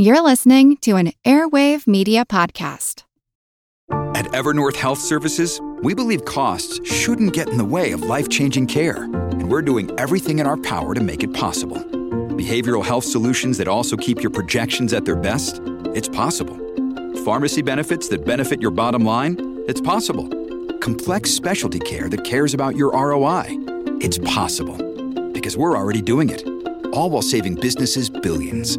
You're listening to an Airwave Media Podcast. At Evernorth Health Services, we believe costs shouldn't get in the way of life changing care, and we're doing everything in our power to make it possible. Behavioral health solutions that also keep your projections at their best? It's possible. Pharmacy benefits that benefit your bottom line? It's possible. Complex specialty care that cares about your ROI? It's possible. Because we're already doing it. All while saving businesses billions.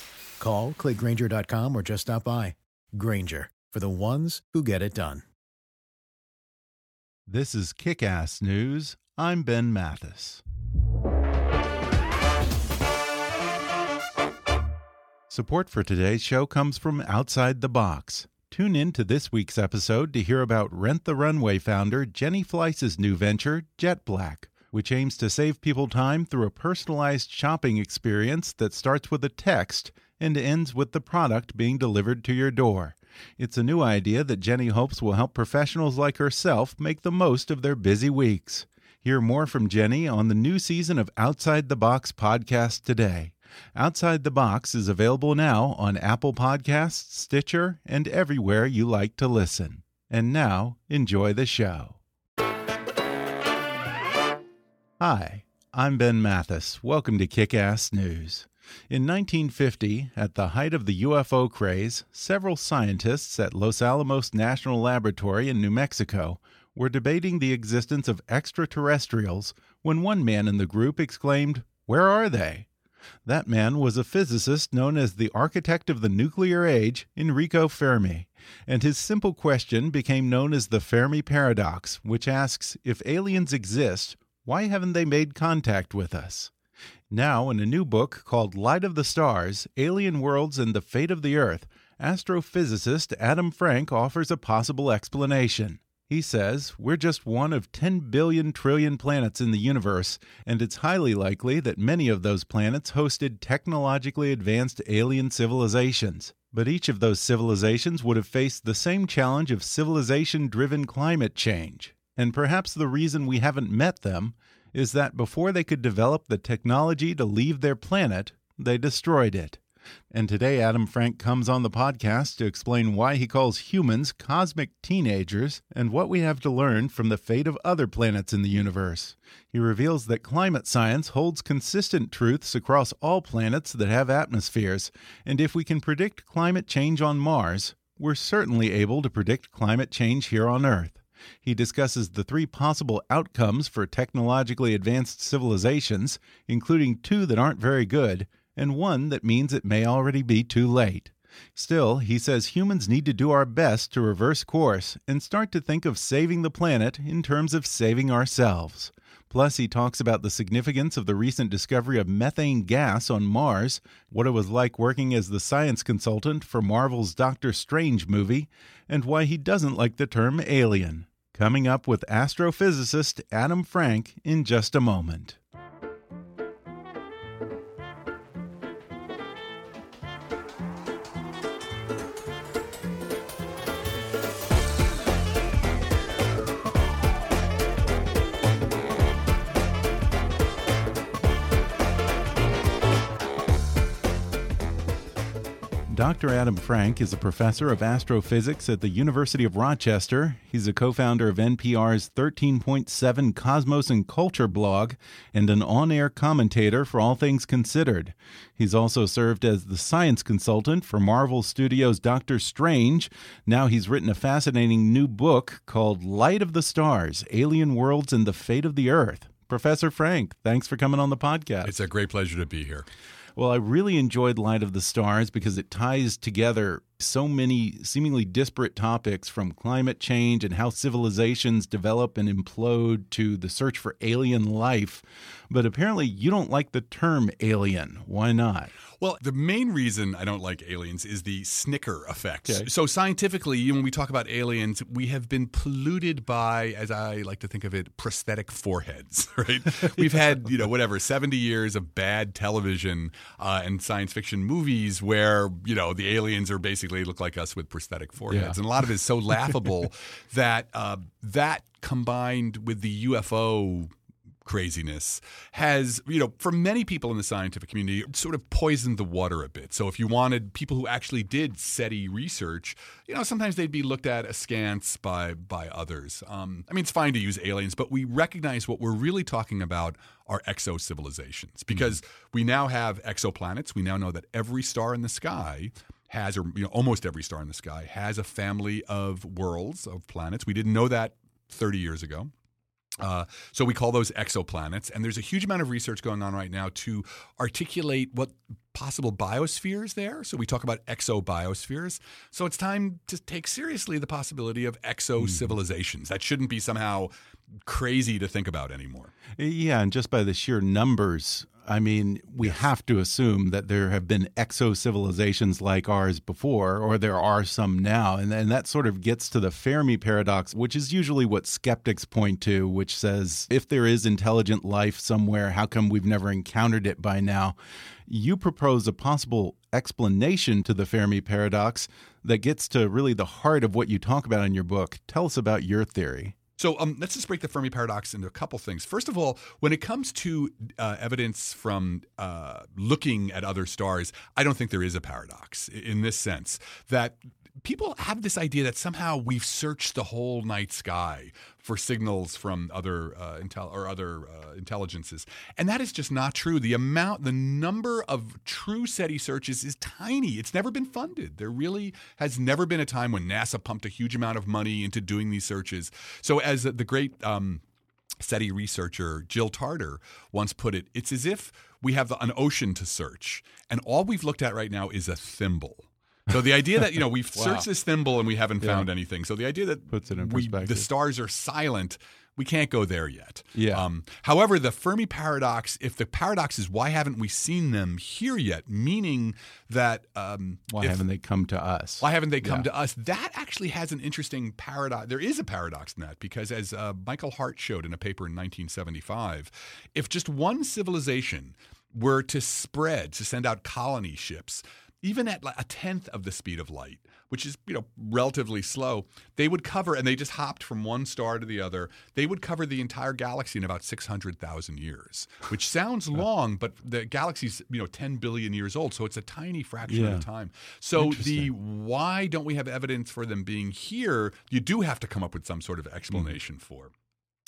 Call, clickgrainger.com, or just stop by. Grainger, for the ones who get it done. This is Kick Ass News. I'm Ben Mathis. Support for today's show comes from Outside the Box. Tune in to this week's episode to hear about Rent the Runway founder Jenny Fleiss's new venture, Jetblack, which aims to save people time through a personalized shopping experience that starts with a text and ends with the product being delivered to your door. It's a new idea that Jenny hopes will help professionals like herself make the most of their busy weeks. Hear more from Jenny on the new season of Outside the Box podcast today. Outside the Box is available now on Apple Podcasts, Stitcher, and everywhere you like to listen. And now, enjoy the show. Hi, I'm Ben Mathis. Welcome to Kick Ass News. In 1950, at the height of the UFO craze, several scientists at Los Alamos National Laboratory in New Mexico were debating the existence of extraterrestrials when one man in the group exclaimed, Where are they? That man was a physicist known as the architect of the nuclear age, Enrico Fermi, and his simple question became known as the Fermi paradox, which asks if aliens exist, why haven't they made contact with us? Now, in a new book called Light of the Stars Alien Worlds and the Fate of the Earth, astrophysicist Adam Frank offers a possible explanation. He says, We're just one of 10 billion trillion planets in the universe, and it's highly likely that many of those planets hosted technologically advanced alien civilizations. But each of those civilizations would have faced the same challenge of civilization driven climate change. And perhaps the reason we haven't met them is that before they could develop the technology to leave their planet, they destroyed it. And today, Adam Frank comes on the podcast to explain why he calls humans cosmic teenagers and what we have to learn from the fate of other planets in the universe. He reveals that climate science holds consistent truths across all planets that have atmospheres, and if we can predict climate change on Mars, we're certainly able to predict climate change here on Earth. He discusses the three possible outcomes for technologically advanced civilizations, including two that aren't very good and one that means it may already be too late. Still, he says humans need to do our best to reverse course and start to think of saving the planet in terms of saving ourselves. Plus, he talks about the significance of the recent discovery of methane gas on Mars, what it was like working as the science consultant for Marvel's Doctor Strange movie, and why he doesn't like the term alien. Coming up with astrophysicist Adam Frank in just a moment. Dr. Adam Frank is a professor of astrophysics at the University of Rochester. He's a co founder of NPR's 13.7 Cosmos and Culture blog and an on air commentator for All Things Considered. He's also served as the science consultant for Marvel Studios' Doctor Strange. Now he's written a fascinating new book called Light of the Stars Alien Worlds and the Fate of the Earth. Professor Frank, thanks for coming on the podcast. It's a great pleasure to be here. Well, I really enjoyed Light of the Stars because it ties together so many seemingly disparate topics from climate change and how civilizations develop and implode to the search for alien life. But apparently, you don't like the term alien. Why not? Well, the main reason I don't like aliens is the snicker effect. Okay. So, scientifically, when we talk about aliens, we have been polluted by, as I like to think of it, prosthetic foreheads, right? We've had, you know, whatever, 70 years of bad television uh, and science fiction movies where, you know, the aliens are basically look like us with prosthetic foreheads. Yeah. And a lot of it is so laughable that uh, that combined with the UFO craziness has, you know, for many people in the scientific community, sort of poisoned the water a bit. So if you wanted people who actually did SETI research, you know, sometimes they'd be looked at askance by by others. Um, I mean, it's fine to use aliens, but we recognize what we're really talking about are exo civilizations because we now have exoplanets. We now know that every star in the sky has, or you know, almost every star in the sky has a family of worlds of planets. We didn't know that 30 years ago. Uh, so we call those exoplanets, and there's a huge amount of research going on right now to articulate what possible biospheres there. So we talk about exobiospheres. So it's time to take seriously the possibility of exo civilizations. Mm-hmm. That shouldn't be somehow crazy to think about anymore. Yeah, and just by the sheer numbers, I mean, we have to assume that there have been exo civilizations like ours before, or there are some now. And, and that sort of gets to the Fermi paradox, which is usually what skeptics point to, which says if there is intelligent life somewhere, how come we've never encountered it by now? You propose a possible explanation to the Fermi paradox that gets to really the heart of what you talk about in your book. Tell us about your theory. So um, let's just break the Fermi paradox into a couple things. First of all, when it comes to uh, evidence from uh, looking at other stars, I don't think there is a paradox in this sense that people have this idea that somehow we've searched the whole night sky for signals from other uh, intel or other uh, intelligences, and that is just not true. The amount, the number of true SETI searches is tiny. It's never been funded. There really has never been a time when NASA pumped a huge amount of money into doing these searches. So, as the great um, SETI researcher Jill Tarter once put it, it's as if we have an ocean to search, and all we've looked at right now is a thimble. So the idea that you know we've Wow. searched this thimble and we haven't found anything. So the idea that Puts it in we, the stars are silent, we can't go there yet. Yeah. Um, however, the Fermi paradox, if the paradox is why haven't we seen them here yet, meaning that um, Why if- haven't they come to us? why haven't they come Yeah. to us? That actually has an interesting paradox. There is a paradox in that because, as uh, Michael Hart showed in a paper in 1975, if just one civilization were to spread, to send out colony ships, even at like a tenth of the speed of light, which is you know relatively slow, they would cover, and they just hopped from one star to the other. They would cover the entire galaxy in about six hundred thousand years, which sounds long, but the galaxy's you know ten billion years old, so it's a tiny fraction Yeah. of the time. So the why don't we have evidence for them being here? You do have to come up with some sort of explanation mm-hmm. for.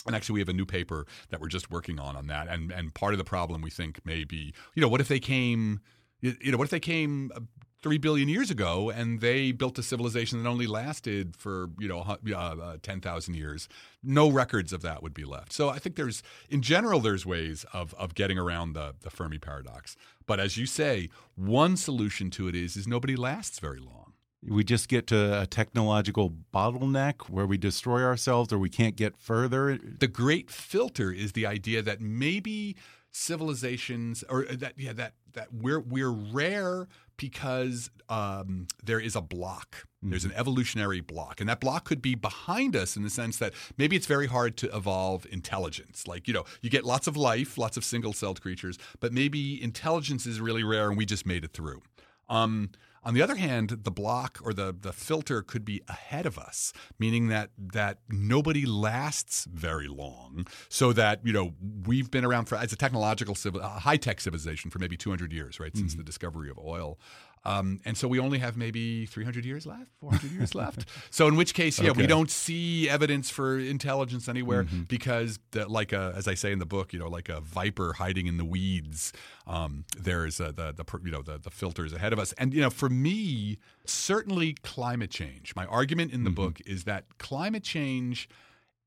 And actually, we have a new paper that we're just working on on that. And and part of the problem we think may be, you know, what if they came, you you know, what if they came uh, three billion years ago and they built a civilization that only lasted for you know uh, uh, ten thousand years? No records of that would be left. So I think there's, in general, there's ways of of getting around the the Fermi paradox. But as you say, one solution to it is is nobody lasts very long. we just get to a technological bottleneck where we destroy ourselves or we can't get further. the great filter is the idea that maybe civilizations or that yeah that that we're we're rare because um, there is a block. There's an evolutionary block and that block could be behind us in the sense that maybe it's very hard to evolve intelligence. Like you know you get lots of life lots of single-celled creatures but maybe intelligence is really rare and we just made it through. Um, on the other hand, the block or the the filter could be ahead of us, meaning that that nobody lasts very long. So that you know we've been around for as a technological civil, high tech civilization for maybe 200 years, right, since mm-hmm. the discovery of oil. Um, and so we only have maybe 300 years left, 400 years left. So in which case, yeah, we don't see evidence for intelligence anywhere because, the, like a, as I say in the book, you know, like a viper hiding in the weeds, um, there's uh, the the you know the the filters ahead of us. And you know, for me, certainly climate change. My argument in the book is that climate change,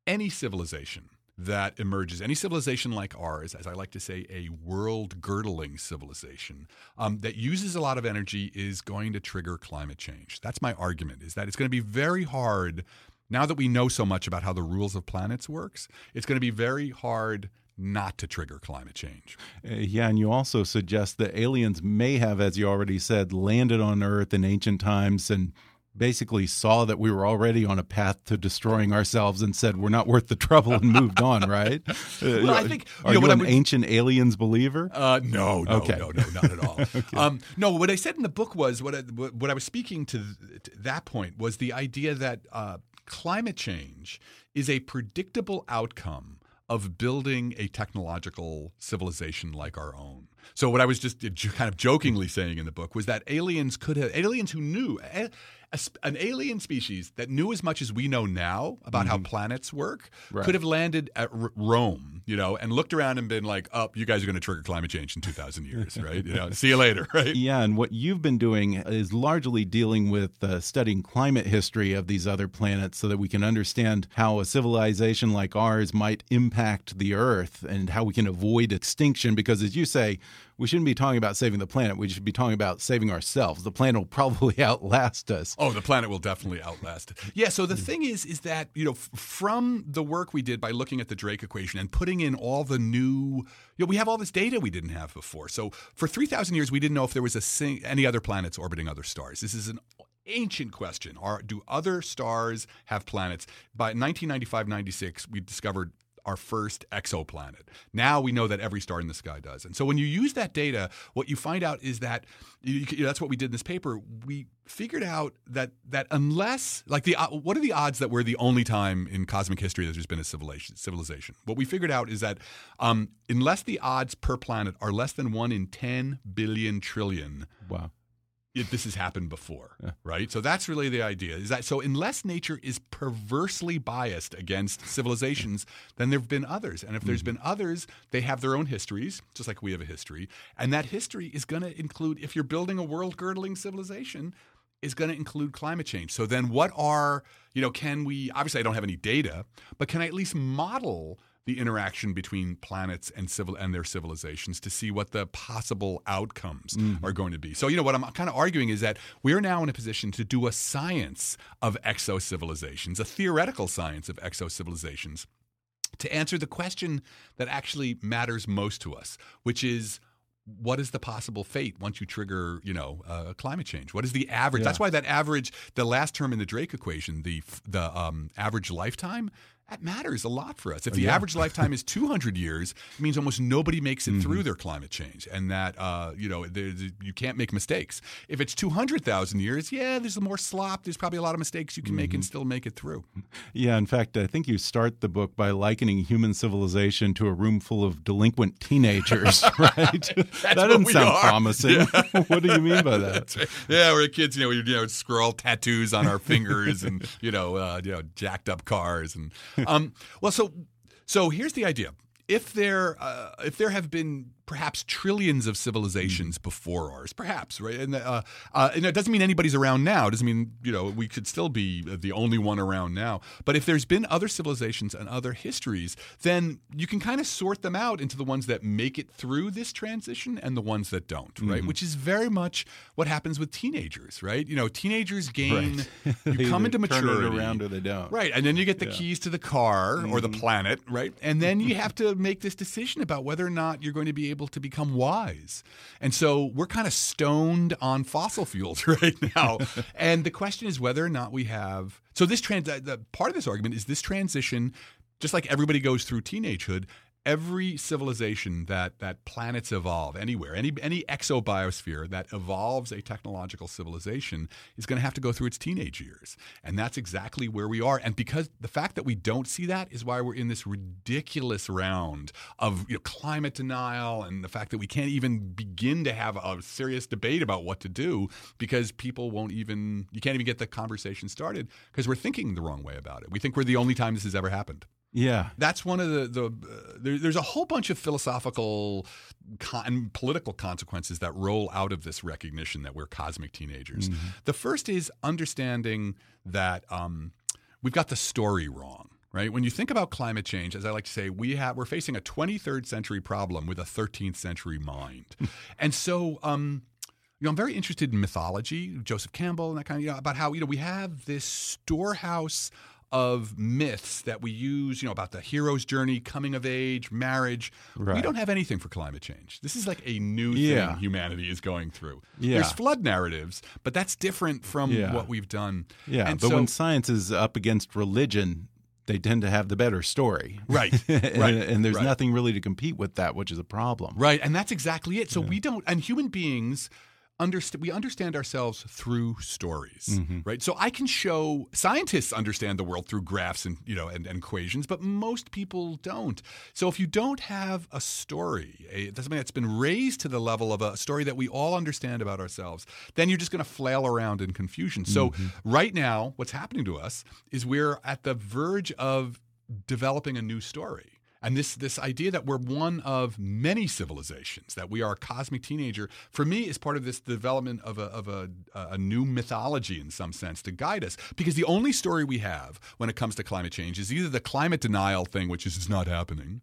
any civilization that emerges, any civilization like ours, as I like to say, a world girdling civilization um, that uses a lot of energy is going to trigger climate change. That's my argument, is that it's going to be very hard. Now that we know so much about how the rules of planets works, it's going to be very hard not to trigger climate change. Uh, yeah, and you also suggest that aliens may have, as you already said, landed on Earth in ancient times and basically saw that we were already on a path to destroying ourselves and said we're not worth the trouble and moved on, right? well, I think are you, know, you an would, ancient aliens believer? Uh, no, no, okay. no, no, not at all. okay. um, no, what I said in the book was what I, what I was speaking to, to that point was the idea that uh, climate change is a predictable outcome of building a technological civilization like our own. So what I was just kind of jokingly saying in the book was that aliens could have aliens who knew an alien species that knew as much as we know now about mm-hmm. how planets work right. could have landed at R- Rome, you know, and looked around and been like, "Oh, you guys are going to trigger climate change in 2,000 years, right? You know, see you later, right?" Yeah, and what you've been doing is largely dealing with uh, studying climate history of these other planets, so that we can understand how a civilization like ours might impact the Earth and how we can avoid extinction. Because, as you say, we shouldn't be talking about saving the planet. We should be talking about saving ourselves. The planet will probably outlast us. Oh, the planet will definitely outlast. Yeah. So the hmm. thing is, is that you know, from the work we did by looking at the Drake equation and putting in all the new, you know, we have all this data we didn't have before. So for three thousand years, we didn't know if there was a sing- any other planets orbiting other stars. This is an ancient question. Are do other stars have planets? By 1995-96, we discovered our first exoplanet. Now we know that every star in the sky does. And so when you use that data, what you find out is that you, that's what we did in this paper. We figured out that that unless like the uh, what are the odds that we're the only time in cosmic history that there's been a civilization civilization what we figured out is that um, unless the odds per planet are less than 1 in 10 billion trillion wow it, this has happened before, yeah. right? So that's really the idea. Is that so? Unless nature is perversely biased against civilizations, then there have been others, and if there's mm-hmm. been others, they have their own histories, just like we have a history, and that history is going to include. If you're building a world-girdling civilization, is going to include climate change. So then, what are you know? Can we? Obviously, I don't have any data, but can I at least model? The interaction between planets and civil and their civilizations to see what the possible outcomes mm-hmm. are going to be. So, you know, what I'm kind of arguing is that we're now in a position to do a science of exo civilizations, a theoretical science of exo civilizations, to answer the question that actually matters most to us, which is what is the possible fate once you trigger, you know, uh, climate change? What is the average? Yeah. That's why that average, the last term in the Drake equation, the the um, average lifetime, that matters a lot for us. If the yeah. average lifetime is 200 years, it means almost nobody makes it mm-hmm. through their climate change, and that uh, you know you can't make mistakes. If it's 200,000 years, yeah, there's more slop. There's probably a lot of mistakes you can mm-hmm. make and mm-hmm. still make it through. Yeah, in fact, I think you start the book by likening human civilization to a room full of delinquent teenagers, right? that doesn't sound are. promising. Yeah. what do you mean by that? Right. Yeah, we're kids. You know, we you know scroll tattoos on our fingers and you know uh, you know jacked up cars and um, well, so so here's the idea. If there uh, if there have been perhaps trillions of civilizations mm. before ours, perhaps, right? And, uh, uh, and it doesn't mean anybody's around now. It doesn't mean, you know, we could still be the only one around now. But if there's been other civilizations and other histories, then you can kind of sort them out into the ones that make it through this transition and the ones that don't, right? Mm-hmm. Which is very much what happens with teenagers, right? You know, teenagers gain, right. you come into maturity. around or they don't. Right. And then you get the yeah. keys to the car mm-hmm. or the mm-hmm. planet, right? And then you have to make this decision about whether or not you're going to be able able to become wise. And so we're kind of stoned on fossil fuels right now. and the question is whether or not we have. So this trans. The part of this argument is this transition. Just like everybody goes through teenagehood, every civilization that that planets evolve anywhere, any any exobiosphere that evolves a technological civilization is going to have to go through its teenage years, and that's exactly where we are. And because the fact that we don't see that is why we're in this ridiculous round of you know, climate denial and the fact that we can't even begin to have a serious debate about what to do because people won't even you can't even get the conversation started because we're thinking the wrong way about it. We think we're the only time this has ever happened. Yeah, that's one of the the. Uh, there, there's a whole bunch of philosophical con- and political consequences that roll out of this recognition that we're cosmic teenagers. Mm-hmm. The first is understanding that um, we've got the story wrong right? When you think about climate change, as I like to say, we have we're facing a 23rd century problem with a 13th century mind, and so. Um, you know, I'm very interested in mythology, Joseph Campbell, and that kind of, you know, about how, you know, we have this storehouse of myths that we use, you know, about the hero's journey, coming of age, marriage. We don't have anything for climate change. This is like a new Yeah. thing humanity is going through. Yeah. There's flood narratives, but that's different from Yeah. what we've done. Yeah, And but so- when science is up against religion, they tend to have the better story. Right, and, right, and there's right. nothing really to compete with that, which is a problem. Right, and that's exactly it. So we don't, and human beings understand. We understand ourselves through stories, Mm-hmm. right? So I can show scientists understand the world through graphs and you know and, and equations, but most people don't. So if you don't have a story, a, something that's been raised to the level of a story that we all understand about ourselves, then you're just going to flail around in confusion. So Mm-hmm. right now, what's happening to us is we're at the verge of developing a new story. And this this idea that we're one of many civilizations, that we are a cosmic teenager, for me is part of this development of a of a, a new mythology in some sense to guide us. Because the only story we have when it comes to climate change is either the climate denial thing, which is it's not happening,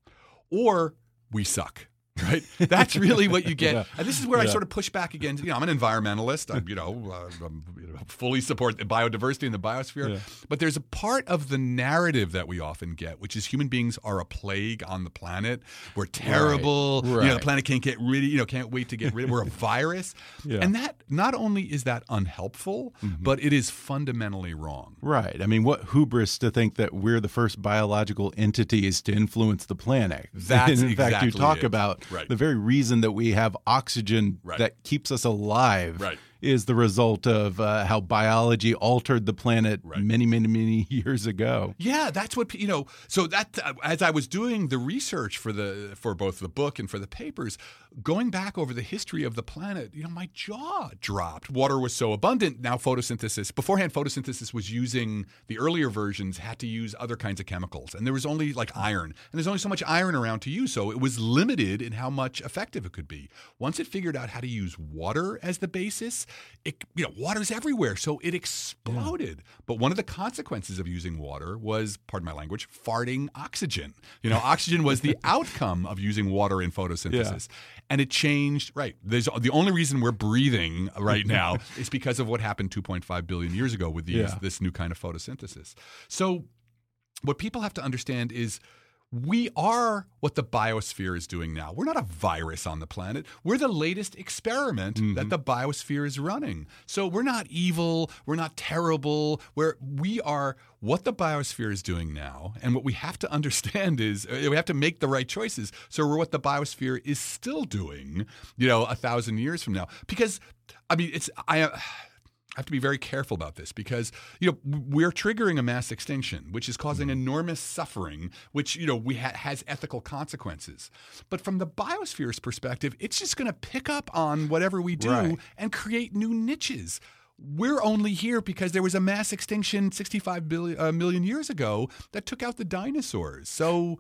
or we suck. Right, that's really what you get, and this is where I sort of push back against. You know, I'm an environmentalist. I'm, you know, uh, I'm, you know, fully support the biodiversity in the biosphere. But there's a part of the narrative that we often get, which is human beings are a plague on the planet. We're terrible. You know, the planet can't get rid of. You know, can't wait to get rid of. We're a virus, Yeah. and that not only is that unhelpful, but it is fundamentally wrong. Right. I mean, what hubris to think that we're the first biological entities to influence the planet. That's in fact, you talk it. about Right. the very reason that we have oxygen Right. that keeps us alive Right. Is the result of uh, how biology altered the planet Right. many, many, many years ago. Yeah, that's what you know. So that uh, as I was doing the research for the for both the book and for the papers, going back over the history of the planet, you know, my jaw dropped. Water was so abundant. Now photosynthesis. Beforehand, photosynthesis was using the earlier versions had to use other kinds of chemicals, and there was only like iron, and there's only so much iron around to use. So it was limited in how much effective it could be. Once it figured out how to use water as the basis, it you know water's everywhere, so it exploded. But one of the consequences of using water was, pardon my language, farting oxygen. You know, oxygen was the outcome of using water in photosynthesis. And it changed, right? There's the only reason we're breathing right now is because of what happened 2.5 billion years ago with these, Yeah. this new kind of photosynthesis. So what people have to understand is we are what the biosphere is doing now. We're not a virus on the planet. We're the latest experiment that the biosphere is running. So we're not evil. We're not terrible. We're, we are what the biosphere is doing now. And what we have to understand is uh, we have to make the right choices. So we're what the biosphere is still doing, you know, a thousand years from now. Because, I mean, it's, I, uh, I have to be very careful about this because you know we're triggering a mass extinction, which is causing enormous suffering, which you know we ha- has ethical consequences. But from the biosphere's perspective, it's just going to pick up on whatever we do Right. and create new niches. We're only here because there was a mass extinction 65 billion, uh, million years ago that took out the dinosaurs. So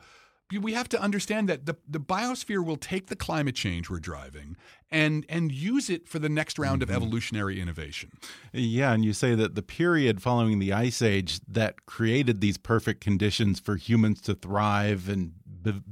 we have to understand that the, the biosphere will take the climate change we're driving and and use it for the next round of evolutionary innovation. Yeah, and you say that the period following the Ice Age that created these perfect conditions for humans to thrive and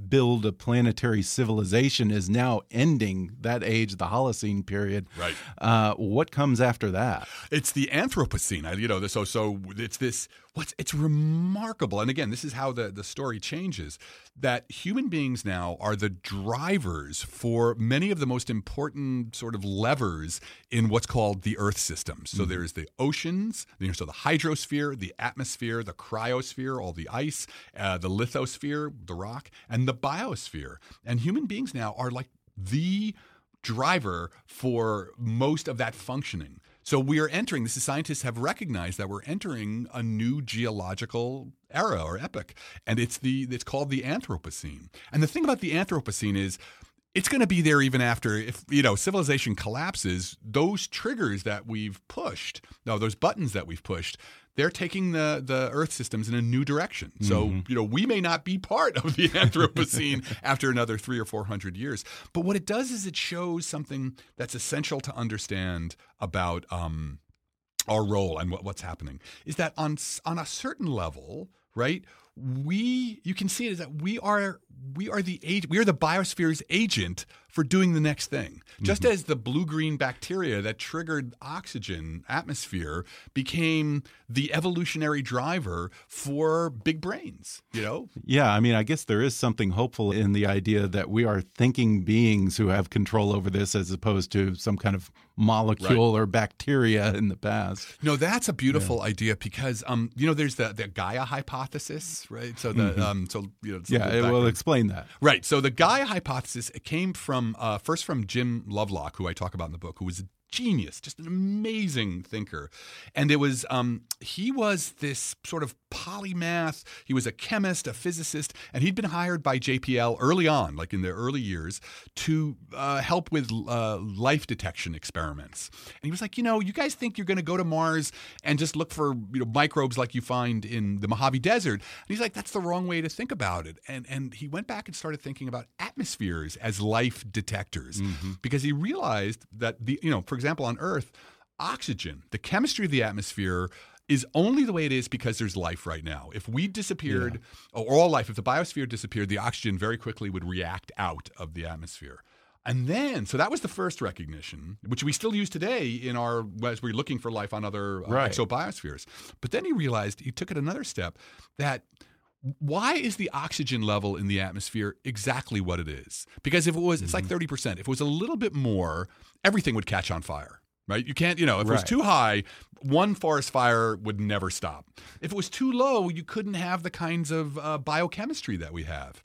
build a planetary civilization is now ending. That age, the Holocene period. Right. Uh, what comes after that? It's the Anthropocene. I- You know, so so it's this. What's it's remarkable, and again, this is how the the story changes. That human beings now are the drivers for many of the most important sort of levers in what's called the Earth system. So there's the oceans, you know, so the hydrosphere, the atmosphere, the cryosphere, all the ice, uh, the lithosphere, the rock, and the biosphere. And human beings now are like the driver for most of that functioning. So we are entering, this is scientists have recognized that we're entering a new geological era or epoch. And it's the it's called the Anthropocene. And the thing about the Anthropocene is it's going to be there even after if you know civilization collapses those triggers that we've pushed no those buttons that we've pushed they're taking the the earth systems in a new direction. So you know we may not be part of the anthropocene after another 3 or 400 years. But what it does is it shows something that's essential to understand about um our role and what, what's happening is that on on a certain level right we you can see it is that we are we are the age we are the biosphere's agent for doing the next thing. Just Mm-hmm. as the blue green bacteria that triggered oxygen atmosphere became the evolutionary driver for big brains, you know? Yeah, I mean, I guess there is something hopeful in the idea that we are thinking beings who have control over this as opposed to some kind of molecule or bacteria in the past. No, that's a beautiful idea because um you know there's the the Gaia hypothesis, right? So the um so you know. Yeah, it will explain that. Right. So the Gaia hypothesis it came from uh, first from Jim Lovelock, who I talk about in the book, who was genius, just an amazing thinker, and it was um, he was this sort of polymath. He was a chemist, a physicist, and he'd been hired by JPL early on, like in the early years, to uh, help with uh, life detection experiments. And he was like, you know, you guys think you're going to go to Mars and just look for you know microbes like you find in the Mojave Desert? And he's like, that's the wrong way to think about it. And and he went back and started thinking about atmospheres as life detectors because he realized that the you know, for example, on Earth, oxygen, the chemistry of the atmosphere is only the way it is because there's life right now. If we disappeared, or all life, if the biosphere disappeared, the oxygen very quickly would react out of the atmosphere. And then, so that was the first recognition, which we still use today in our as we're looking for life on other uh, Right. exobiospheres. But then he realized he took it another step that why is the oxygen level in the atmosphere exactly what it is? Because if it was, it's like Mm-hmm. 30%. If it was a little bit more, everything would catch on fire, right? You can't, you know, if it was too high, one forest fire would never stop. If it was too low, you couldn't have the kinds of uh, biochemistry that we have.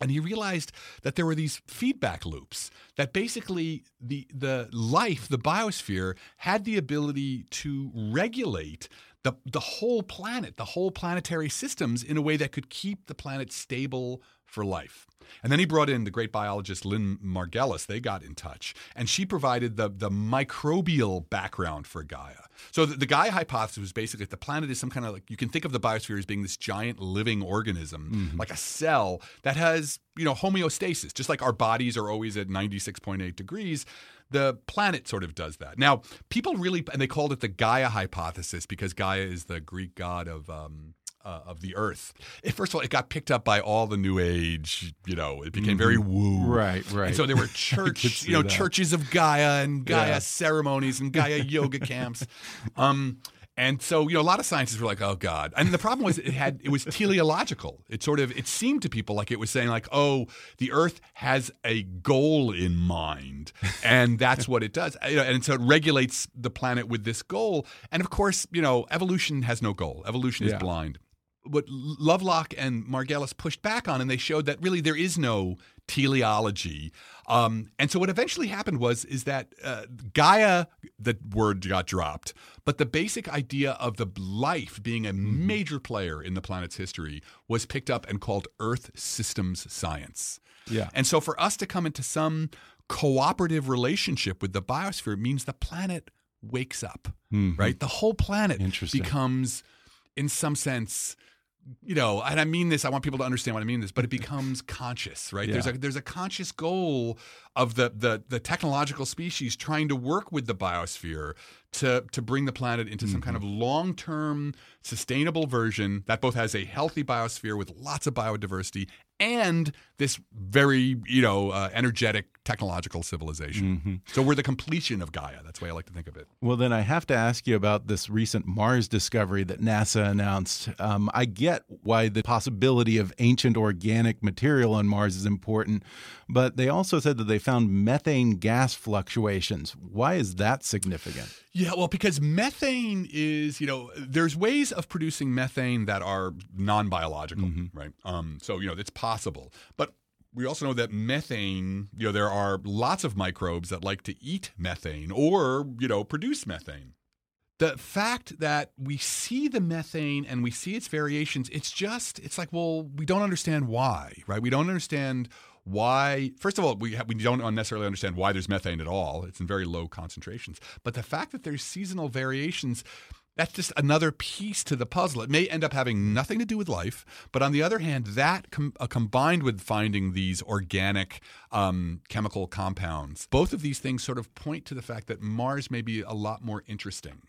And he realized that there were these feedback loops that basically the the life, the biosphere, had the ability to regulate the the whole planet, the whole planetary systems in a way that could keep the planet stable for life. And then he brought in the great biologist Lynn Margulis. They got in touch, and she provided the the microbial background for Gaia. So the, the Gaia hypothesis was basically that the planet is some kind of like you can think of the biosphere as being this giant living organism, mm-hmm. like a cell that has you know homeostasis, just like our bodies are always at ninety six point eight degrees. The planet sort of does that. Now, people really, and they called it the Gaia hypothesis because Gaia is the Greek god of um, uh, of the earth. It, first of all, it got picked up by all the New Age. You know, it became very woo. Right, right. And so there were church, you know, that. churches of Gaia and Gaia Yeah. ceremonies and Gaia yoga camps. Um, and so, you know, a lot of scientists were like, "Oh God!" And the problem was, it had it was teleological. It sort of it seemed to people like it was saying, like, "Oh, the Earth has a goal in mind, and that's what it does." You know, and so it regulates the planet with this goal. And of course, you know, evolution has no goal. Evolution is blind what Lovelock and Margulis pushed back on, and they showed that really there is no teleology. Um, and so what eventually happened was is that uh, Gaia, the word got dropped, but the basic idea of the life being a major player in the planet's history was picked up and called Earth systems science. Yeah. And so for us to come into some cooperative relationship with the biosphere means the planet wakes up, right? The whole planet becomes, in some sense, you know, and I mean this, I want people to understand what I mean this, but it becomes conscious, right? There's a there's a conscious goal of the the the technological species trying to work with the biosphere to to bring the planet into some kind mm-hmm. of long-term sustainable version that both has a healthy biosphere with lots of biodiversity and this very, you know, uh, energetic technological civilization. So we're the completion of Gaia. That's the way I like to think of it. Well, then I have to ask you about this recent Mars discovery that NASA announced. Um, I get why the possibility of ancient organic material on Mars is important, but they also said that they found methane gas fluctuations. Why is that significant? Yeah, well, because methane is, you know, there's ways of producing methane that are non biological, right? Um, so, you know, it's possible. But we also know that methane, you know, there are lots of microbes that like to eat methane or, you know, produce methane. The fact that we see the methane and we see its variations, it's just, it's like, well, we don't understand why, right? We don't understand why first of all we, we don't necessarily understand why there's methane at all it's in very low concentrations but the fact that there's seasonal variations that's just another piece to the puzzle. It may end up having nothing to do with life but on the other hand that com- uh, combined with finding these organic um, chemical compounds both of these things sort of point to the fact that mars may be a lot more interesting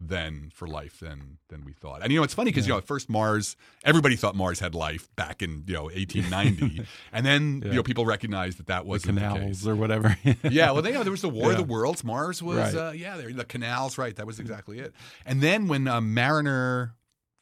than for life than than we thought. And you know, it's funny because you know, at first Mars, everybody thought Mars had life back in you know 1890, and then Yeah. you know people recognized that that wasn't the, canals case. or whatever. yeah, well, they, you know, there was the War of the Worlds. Mars was, Right. uh, yeah, there, the canals, right? That was exactly it. And then when uh, Mariner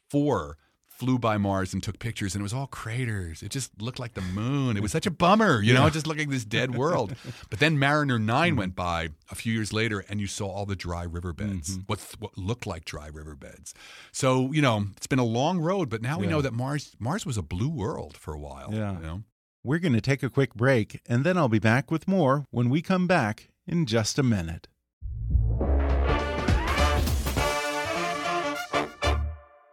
Four flew by Mars and took pictures, and it was all craters. It just looked like the moon. It was such a bummer, you know, it just looked like this dead world. but then Mariner Nine hmm. went by a few years later, and you saw all the dry riverbeds, mm-hmm. what what looked like dry riverbeds. So you know, it's been a long road, but now we know that Mars Mars was a blue world for a while. Yeah. you know? We're going to take a quick break, and then I'll be back with more when we come back in just a minute.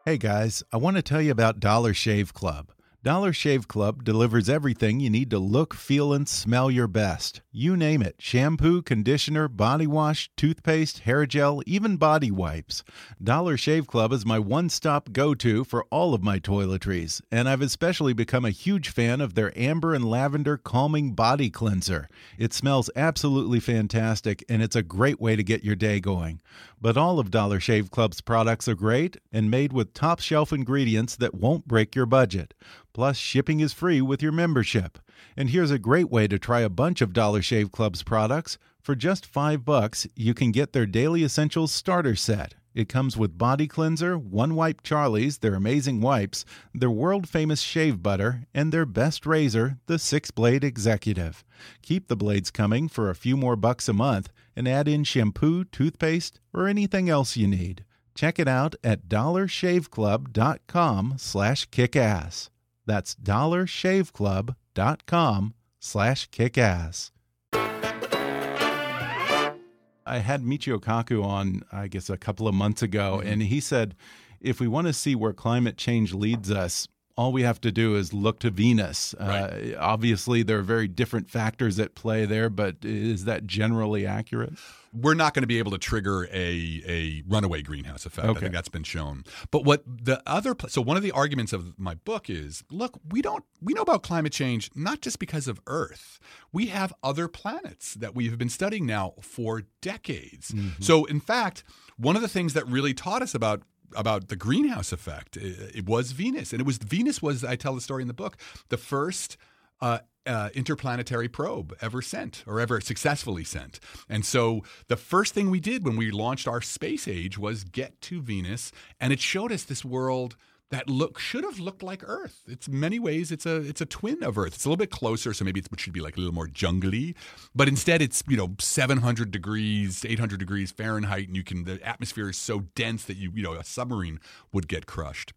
Hey guys, I want to tell you about Dollar Shave Club. Dollar Shave Club delivers everything you need to look, feel, and smell your best. You name it shampoo, conditioner, body wash, toothpaste, hair gel, even body wipes. Dollar Shave Club is my one stop go to for all of my toiletries, and I've especially become a huge fan of their amber and lavender calming body cleanser. It smells absolutely fantastic, and it's a great way to get your day going. But all of Dollar Shave Club's products are great and made with top shelf ingredients that won't break your budget. Plus, shipping is free with your membership. And here's a great way to try a bunch of Dollar Shave Club's products. For just 5 bucks, you can get their Daily Essentials starter set. It comes with body cleanser, one wipe Charlie's, their amazing wipes, their world famous shave butter, and their best razor, the 6-blade Executive. Keep the blades coming for a few more bucks a month and add in shampoo, toothpaste, or anything else you need. Check it out at dollarshaveclub.com slash kickass. That's dollarshaveclub.com slash kickass. I had Michio Kaku on, I guess, a couple of months ago, mm-hmm. and he said if we want to see where climate change leads us, all we have to do is look to Venus. Uh, obviously, there are very different factors at play there, but is that generally accurate? we're not going to be able to trigger a a runaway greenhouse effect. I think that's been shown. But what the other so one of the arguments of my book is, look, we don't we know about climate change not just because of Earth. We have other planets that we have been studying now for decades. So in fact, one of the things that really taught us about about the greenhouse effect i- it was Venus, and it was Venus was I tell the story in the book the first uh, uh, interplanetary probe ever sent or ever successfully sent. And so the first thing we did when we launched our space age was get to Venus, and it showed us this world that look should have looked like Earth. It's many ways it's a it's a twin of Earth. It's a little bit closer, so maybe it should be like a little more jungly, but instead it's you know 700 degrees, 800 degrees Fahrenheit, and you can the atmosphere is so dense that you you know a submarine would get crushed.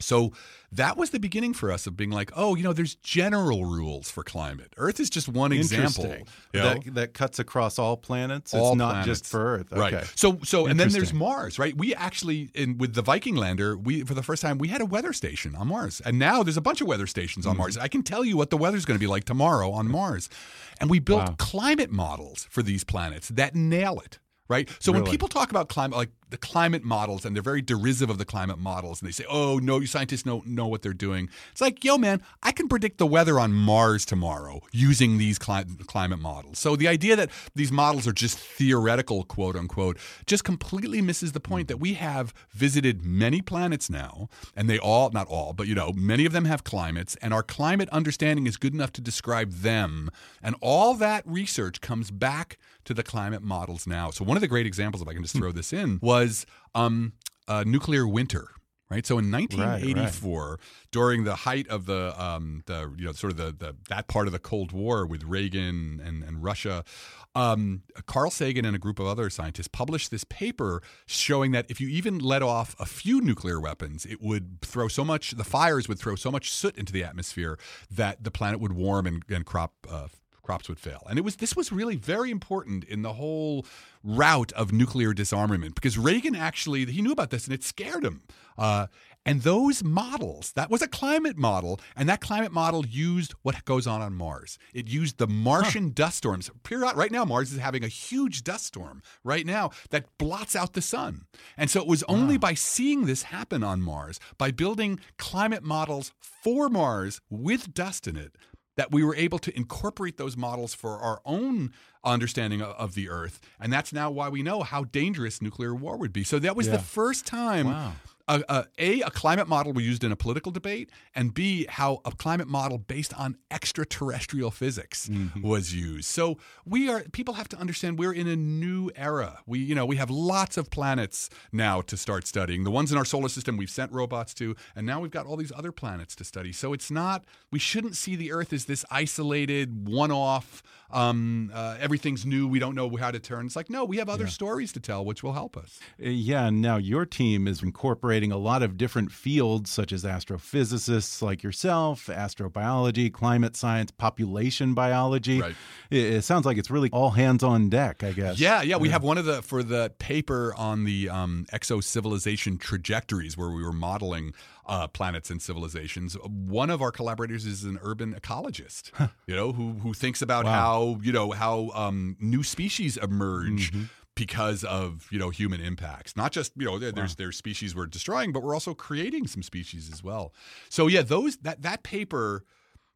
So that was the beginning for us of being like, oh, you know, there's general rules for climate. Earth is just one example. Interesting. you know? That, that cuts across all planets. all it's not planets. just for Earth. right? So, so, and then there's Mars, right? We actually, in with the Viking lander, we for the first time we had a weather station on Mars, and now there's a bunch of weather stations on hmm. Mars. I can tell you what the weather's going to be like tomorrow on Mars, and we built Wow. climate models for these planets that nail it. Right. So when people talk about climate, like the climate models, and they're very derisive of the climate models, and they say, "Oh, no, you scientists don't know what they're doing." It's like, yo, man, I can predict the weather on Mars tomorrow using these cli- climate models. So the idea that these models are just theoretical, quote unquote, just completely misses the point that we have visited many planets now, and they all, not all, but you know, many of them have climates, and our climate understanding is good enough to describe them. And all that research comes back to the climate models now. So one of the great examples, if I can just hmm. throw this in, was um, uh, nuclear winter. Right, so in 1984, during the height of the, um, the you know, sort of the, the that part of the Cold War with Reagan and, and Russia, um, Carl Sagan and a group of other scientists published this paper showing that if you even let off a few nuclear weapons, it would throw so much, the fires would throw so much soot into the atmosphere that the planet would warm and, and crop uh, crops would fail. And it was this was really very important in the whole route of nuclear disarmament because Reagan actually he knew about this and it scared him. Uh, and those models, that was a climate model, and that climate model used what goes on on Mars. It used the Martian dust storms. Period. Right now, Mars is having a huge dust storm right now that blots out the sun. And so it was only by seeing this happen on Mars, by building climate models for Mars with dust in it, that we were able to incorporate those models for our own understanding of, of the Earth. And that's now why we know how dangerous nuclear war would be. So that was Yeah. the first time Wow. A, a, a a climate model we used in a political debate, and B how a climate model based on extraterrestrial physics was used. So we are people have to understand we're in a new era. We you know we have lots of planets now to start studying. The ones in our solar system we've sent robots to, and now we've got all these other planets to study. So it's not we shouldn't see the Earth as this isolated one-off. Um, uh, everything's new. We don't know how to turn. It's like no, we have other stories to tell, which will help us. Uh, Yeah, now your team is incorporating a lot of different fields, such as astrophysicists like yourself, astrobiology, climate science, population biology. Right. It, it sounds like it's really all hands on deck, I guess. Yeah, yeah. We have one of the for the paper on the um, exo civilization trajectories where we were modeling uh, planets and civilizations. One of our collaborators is an urban ecologist, you know, who who thinks about Wow. how you know how um, new species emerge. Because of you know human impacts, not just you know there, there's there's species we're destroying, but we're also creating some species as well. So yeah, those that that paper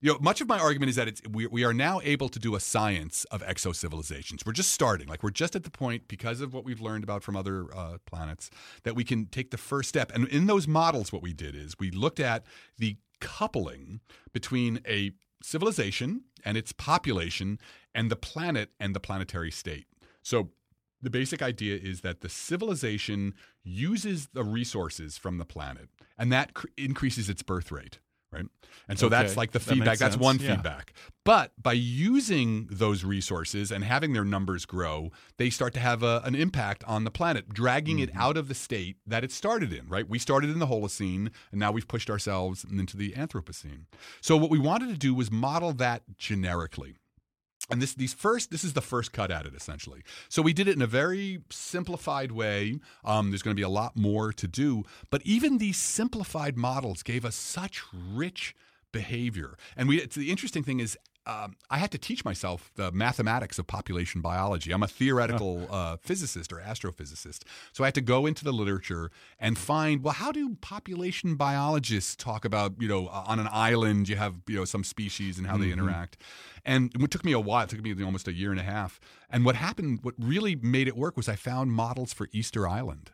you know, much of my argument is that it's we, we are now able to do a science of exo civilizations. We're just starting, like we're just at the point because of what we've learned about from other uh, planets that we can take the first step. And in those models, what we did is we looked at the coupling between a civilization and its population and the planet and the planetary state. So the basic idea is that the civilization uses the resources from the planet and that cr- increases its birth rate right and so Okay. that's like the That feedback that's one Yeah. feedback but by using those resources and having their numbers grow they start to have a, an impact on the planet dragging it Mm-hmm. out of the state that it started in right we started in the holocene and now we've pushed ourselves into the anthropocene so what we wanted to do was model that generically and this these first this is the first cut at it essentially. So we did it in a very simplified way. Um, there's going to be a lot more to do. But even these simplified models gave us such rich behavior. And we the interesting thing is um, I had to teach myself the mathematics of population biology. I'm a theoretical uh, physicist or astrophysicist. So I had to go into the literature and find, well, how do population biologists talk about, you know, uh, on an island you have, you know, some species and how they interact. And it took me a while. It took me almost a year and a half. And what happened, what really made it work was I found models for Easter Island.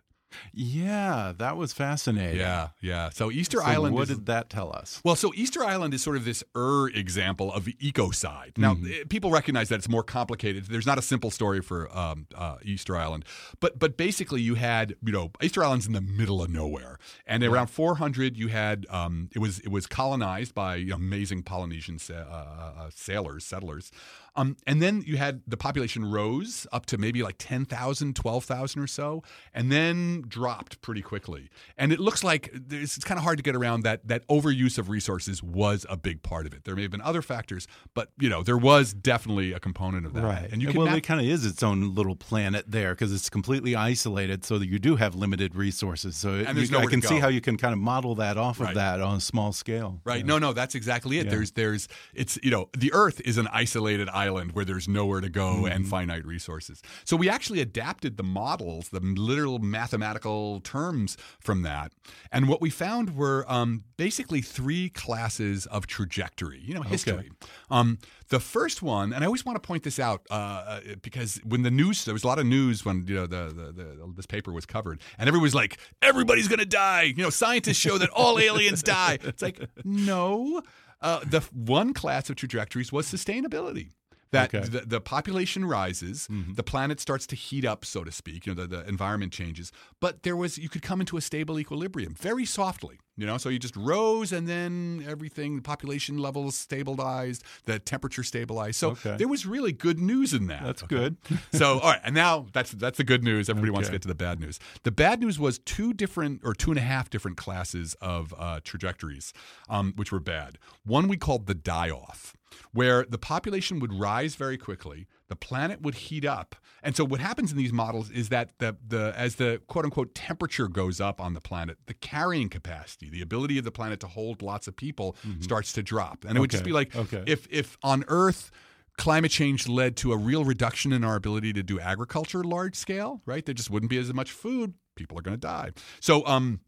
Yeah, that was fascinating. Yeah, yeah. So Easter So Island what is did that tell us? Well, so Easter Island is sort of this er example of the ecocide. Now, Mm-hmm. eh, people recognize that it's more complicated. There's not a simple story for um, uh, Easter Island, but but basically, you had you know Easter Island's in the middle of nowhere, and around 400, you had um, it was it was colonized by amazing Polynesian sa- uh, uh, sailors, settlers. Um, and then you had the population rose up to maybe like 10,000, 12,000 or so, and then dropped pretty quickly. And it looks like it's kind of hard to get around that that overuse of resources was a big part of it. There may have been other factors, but you know there was definitely a component of that. Right. And you can well, map- it kind of is its own little planet there because it's completely isolated, so that you do have limited resources. So And there's you, I can see how you can kind of model that off Right. of that on a small scale. Right. Yeah. No, no, that's exactly it. There's there's it's you know, the earth is an isolated island where there's nowhere to go Mm-hmm. and finite resources. So we actually adapted the models, the literal mathematical terms from that. And what we found were um, basically three classes of trajectory, you know, history. Um, the first one, and I always want to point this out uh, uh, because when the news, there was a lot of news when you know the, the, the this paper was covered, and everyone was like, "Everybody's going to die." You know, scientists show that all aliens die. It's like, no. Uh, the one class of trajectories was sustainability. That Okay. the, the population rises, the planet starts to heat up, so to speak. You know, the, the environment changes, but there was you could come into a stable equilibrium very softly. You know, so you just rose, and then everything, the population levels stabilized, the temperature stabilized. So Okay. there was really good news in that. That's okay? good. so all right, and now that's that's the good news. Everybody wants to get to the bad news. The bad news was two different or two and a half different classes of uh, trajectories, um, which were bad. One we called the die off, where the population would rise very quickly, the planet would heat up, and so what happens in these models is that the the as the quote unquote temperature goes up on the planet, the carrying capacity, the ability of the planet to hold lots of people, starts to drop, and it would just Mm-hmm. Be like Okay. if if on Earth climate change led to a real reduction in our ability to do agriculture large scale, right? There just wouldn't be as much food. People are going to die. So, um,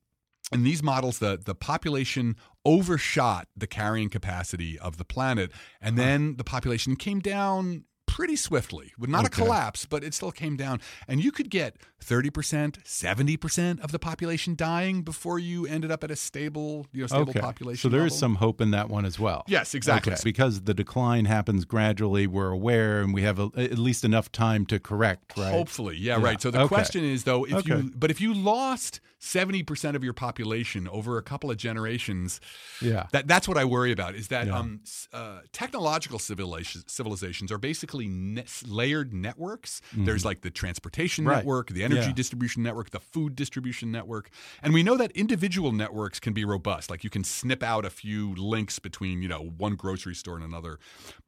in these models, the the population overshot the carrying capacity of the planet, and then the population came down pretty swiftly. Not a collapse, but it still came down. And you could get 30%, 70% of the population dying before you ended up at a stable, you know, stable okay. population. So there is level. some hope in that one as well. Yes, exactly. Okay. Because the decline happens gradually, we're aware, and we have a, at least enough time to correct, right? Hopefully, yeah, Yeah. right. So the Okay. question is though, if Okay. you but if you lost seventy percent of your population over a couple of generations, Yeah. that that's what I worry about. Is that Yeah. um, uh, technological civilizations, civilizations are basically ne- layered networks. There's like the transportation. Right. network, the energy Yeah. distribution network, the food distribution network, and we know that individual networks can be robust. Like you can snip out a few links between you know one grocery store and another,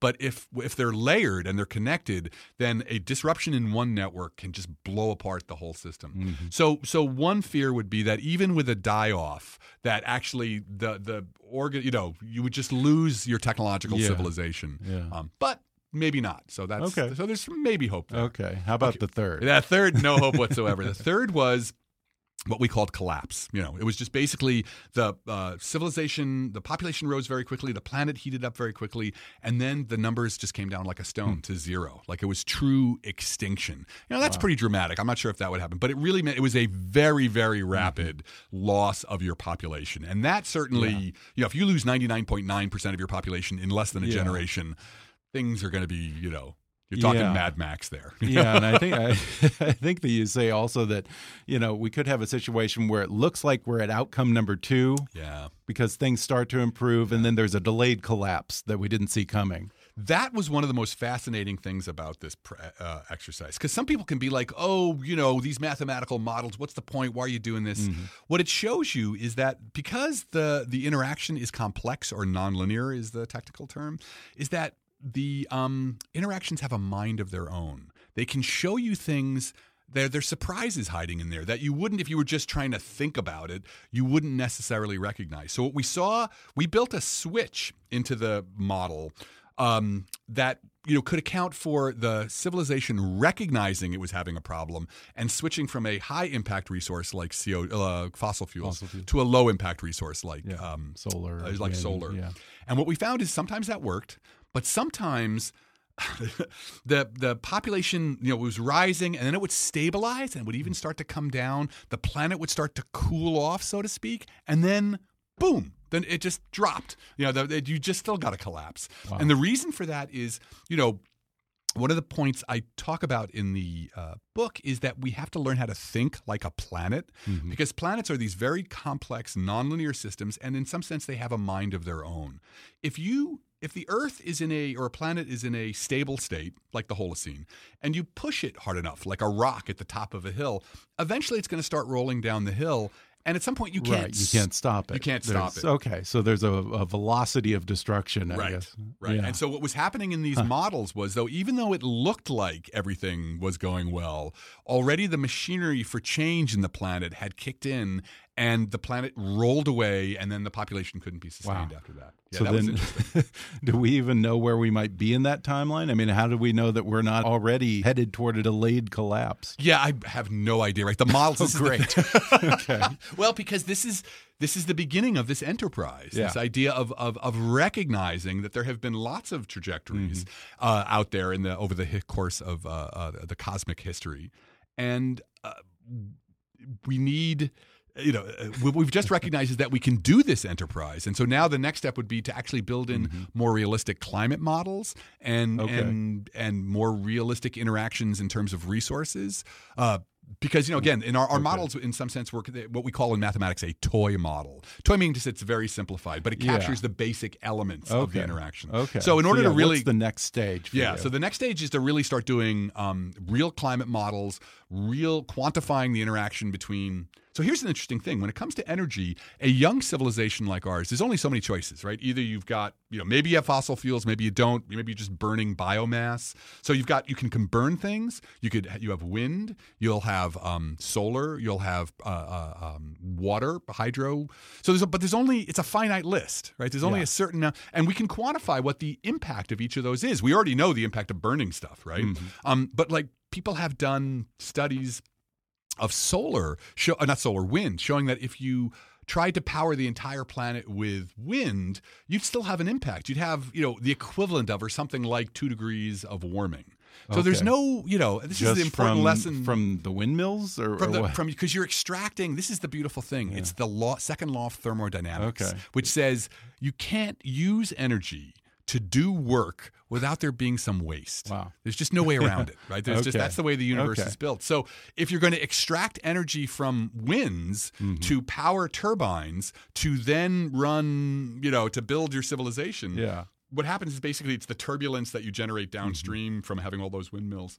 but if if they're layered and they're connected, then a disruption in one network can just blow apart the whole system. Mm-hmm. So so one fear would be that even with a die off, that actually the the organ you know you would just lose your technological Yeah. civilization. Yeah. Um, but maybe not. So that's Okay. so there's maybe hope there. Okay. How about the third? That third, no hope whatsoever. The third was what we called collapse. You know, it was just basically the uh, civilization, the population rose very quickly, the planet heated up very quickly, and then the numbers just came down like a stone Hmm. to zero. Like it was true extinction. You know, that's pretty dramatic. I'm not sure if that would happen, but it really meant it was a very, very Mm-hmm. rapid loss of your population, and that certainly, you know, if you lose 99.9 percent of your population in less than a Yeah. generation, things are going to be, you know. You're talking Yeah. Mad Max there. yeah, and I think I, I think that you say also that you know we could have a situation where it looks like we're at outcome number two yeah. because things start to improve, and then there's a delayed collapse that we didn't see coming. That was one of the most fascinating things about this uh, exercise. Because some people can be like, oh, you know, these mathematical models, what's the point? Why are you doing this? What it shows you is that because the, the interaction is complex or nonlinear, is the technical term, is that the um, interactions have a mind of their own. They can show you things. There, there's surprises hiding in there that you wouldn't if you were just trying to think about it. You wouldn't necessarily recognize. So what we saw, we built a switch into the model um, that you know could account for the civilization recognizing it was having a problem and switching from a high impact resource like CO, uh, fossil, fuels Fossil fuels. to a low impact resource like Yeah. um, Solar, uh, like wind, solar. yeah. And what we found is sometimes that worked, but sometimes the the population you know was rising and then it would stabilize and would even start to come down. The planet would start to cool off, so to speak, and then boom, then it just dropped. You know, the, the- you just still got to collapse. And the reason for that is, you know, one of the points I talk about in the uh, book is that we have to learn how to think like a planet because planets are these very complex, nonlinear systems, and in some sense, they have a mind of their own. If you if the Earth is in a or a planet is in a stable state, like the Holocene, and you push it hard enough, like a rock at the top of a hill, eventually it's going to start rolling down the hill, and at some point you can't right, you can't stop it. You can't stop There's- it. Okay, so there's a, a velocity of destruction. I right guess. right Yeah. and so what was happening in these models was though even though it looked like everything was going well already the machinery for change in the planet had kicked in and the planet rolled away and then the population couldn't be sustained Wow. after that yeah so that then, do we even know where we might be in that timeline? I mean, how do we know that we're not already headed toward a delayed collapse? yeah i have no idea right the models the- great. okay. well, because this is this is the beginning of this enterprise. This idea of, of of recognizing that there have been lots of trajectories Mm-hmm. uh, out there in the over the course of uh, uh, the cosmic history, and uh, we need. You know, uh, what we've just recognized is that we can do this enterprise, and so now the next step would be to actually build in more realistic climate models and Mm-hmm. Okay. and and more realistic interactions in terms of resources. Uh, because you know, again, in our, our models, in some sense, work what we call in mathematics a toy model. Toy meaning just it's very simplified, but it Yeah. captures the basic elements of the interaction. Okay. So in order yeah, to really what's the next stage? For yeah. you? So the next stage is to really start doing um, real climate models, real quantifying the interaction between. So here's an interesting thing: when it comes to energy, a young civilization like ours, there's only so many choices, right? Either you've got, you know, maybe you have fossil fuels, maybe you don't. Maybe you're just burning biomass. So you've got you can, can burn things. You could you have wind. You'll have um, solar. You'll have uh, uh, um, water, hydro. So there's a, but there's only it's a finite list, right? There's only Yeah. a certain amount, and we can quantify what the impact of each of those is. We already know the impact of burning stuff, right? Um, but like people have done studies of solar, show, uh, not solar, wind, showing that if you tried to power the entire planet with wind, you'd still have an impact. You'd have, you know, the equivalent of or something like two degrees of warming. So there's no, you know, this Just is the important from, lesson from the windmills or, from or the, what? from because you're extracting. This is the beautiful thing. It's the law, second law of thermodynamics, Okay. which says you can't use energy to do work without there being some waste. Wow. There's just no way around it, right? There's just that's the way the universe Okay. is built. So if you're going to extract energy from winds mm-hmm. to power turbines to then run, you know, to build your civilization, yeah. what happens is basically it's the turbulence that you generate downstream mm-hmm. from having all those windmills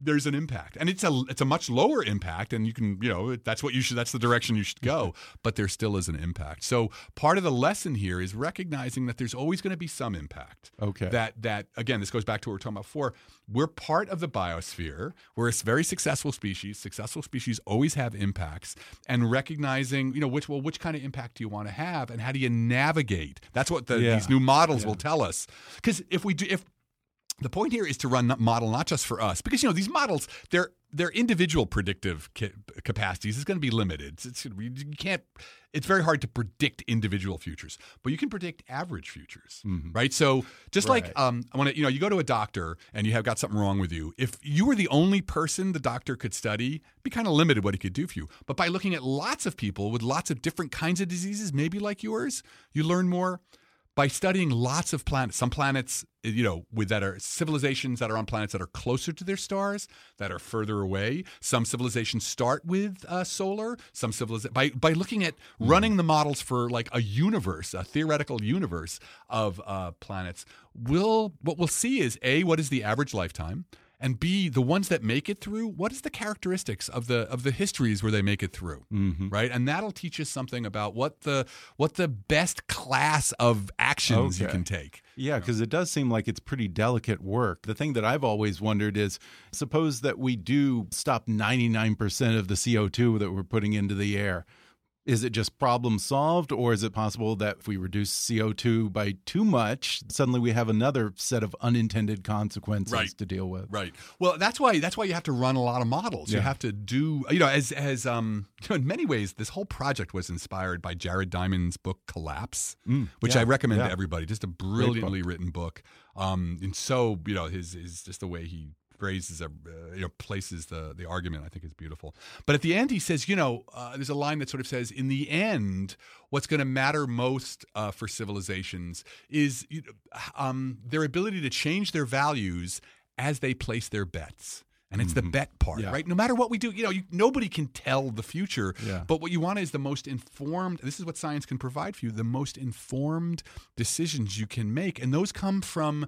there's an impact. And it's a it's a much lower impact and you can you know that's what you should that's the direction you should go but there still is an impact. So part of the lesson here is recognizing that there's always going to be some impact. Okay. that that again this goes back to what we are talking about before. We're part of the biosphere. We're a very successful species. Successful species always have impacts. And recognizing you know which well which kind of impact do you want to have and how do you navigate? That's what the, Yeah. these new models will tell us. Because if we do if the point here is to run that model not just for us because you know these models their their individual predictive ca- capacities. Is going to be limited. It's, it's you can't it's very hard to predict individual futures but you can predict average futures right? So just like Mm-hmm. Um i want to you know you go to a doctor and you have got something wrong with you. If you were the only person the doctor could study be kind of limited what he could do for you. But by looking at lots of people with lots of different kinds of diseases maybe like yours you learn more by studying lots of planets, some planets, you know, with that are civilizations that are on planets that are closer to their stars, that are further away. Some civilizations start with uh, solar. Some civilizations by by looking at running the models for like a universe, a theoretical universe of uh, planets. Will what we'll see is a what is the average lifetime. And B, the ones that make it through, what is the characteristics of the of the histories where they make it through, Mm-hmm. right? And that'll teach us something about what the what the best class of actions you can take. Yeah, because it does seem like it's pretty delicate work. The thing that I've always wondered is suppose that we do stop 99% of the CO2 that we're putting into the air. Is it just problem solved, or is it possible that if we reduce CO2 by too much, suddenly we have another set of unintended consequences Right. to deal with? Right. Well, that's why that's why you have to run a lot of models. You have to do you know as as um you know, in many ways this whole project was inspired by Jared Diamond's book Collapse, which Mm, yeah, I recommend yeah. to everybody. Just a brilliantly written book. Um and so, you know, his is just the way he phrases a uh, you know places the the argument I think is beautiful. But at the end he says, you know, uh, there's a line that sort of says in the end what's going to matter most uh, for civilizations is um, their ability to change their values as they place their bets. And it's the bet part, Mm-hmm. Yeah. right? No matter what we do, you know, you, nobody can tell the future. Yeah. But what you want is the most informed. This is what science can provide for you: the most informed decisions you can make, and those come from,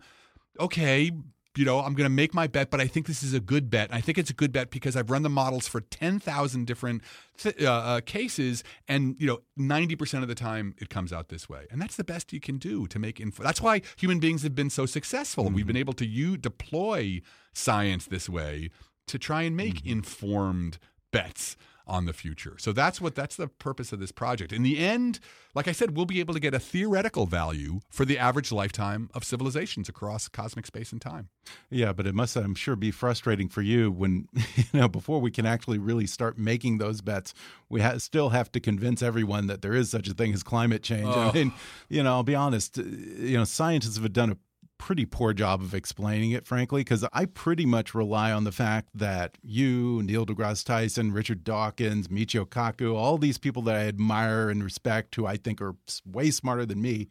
okay, you know, I'm going to make my bet, but I think this is a good bet. I think it's a good bet because I've run the models for 10,000 different th- uh, uh, cases, and you know, 90% of the time it comes out this way. And that's the best you can do to make info. That's why human beings have been so successful. We've been able to you deploy science this way to try and make informed bets on the future. So that's what that's the purpose of this project. In the end, like I said, we'll be able to get a theoretical value for the average lifetime of civilizations across cosmic space and time. Yeah, but it must, I'm sure, be frustrating for you when, you know, before we can actually really start making those bets, we ha still have to convince everyone that there is such a thing as climate change. I mean, you know, I'll be honest, you know, scientists have done a pretty poor job of explaining it, frankly, because I pretty much rely on the fact that you, Neil deGrasse Tyson, Richard Dawkins, Michio Kaku, all these people that I admire and respect, who I think are way smarter than me,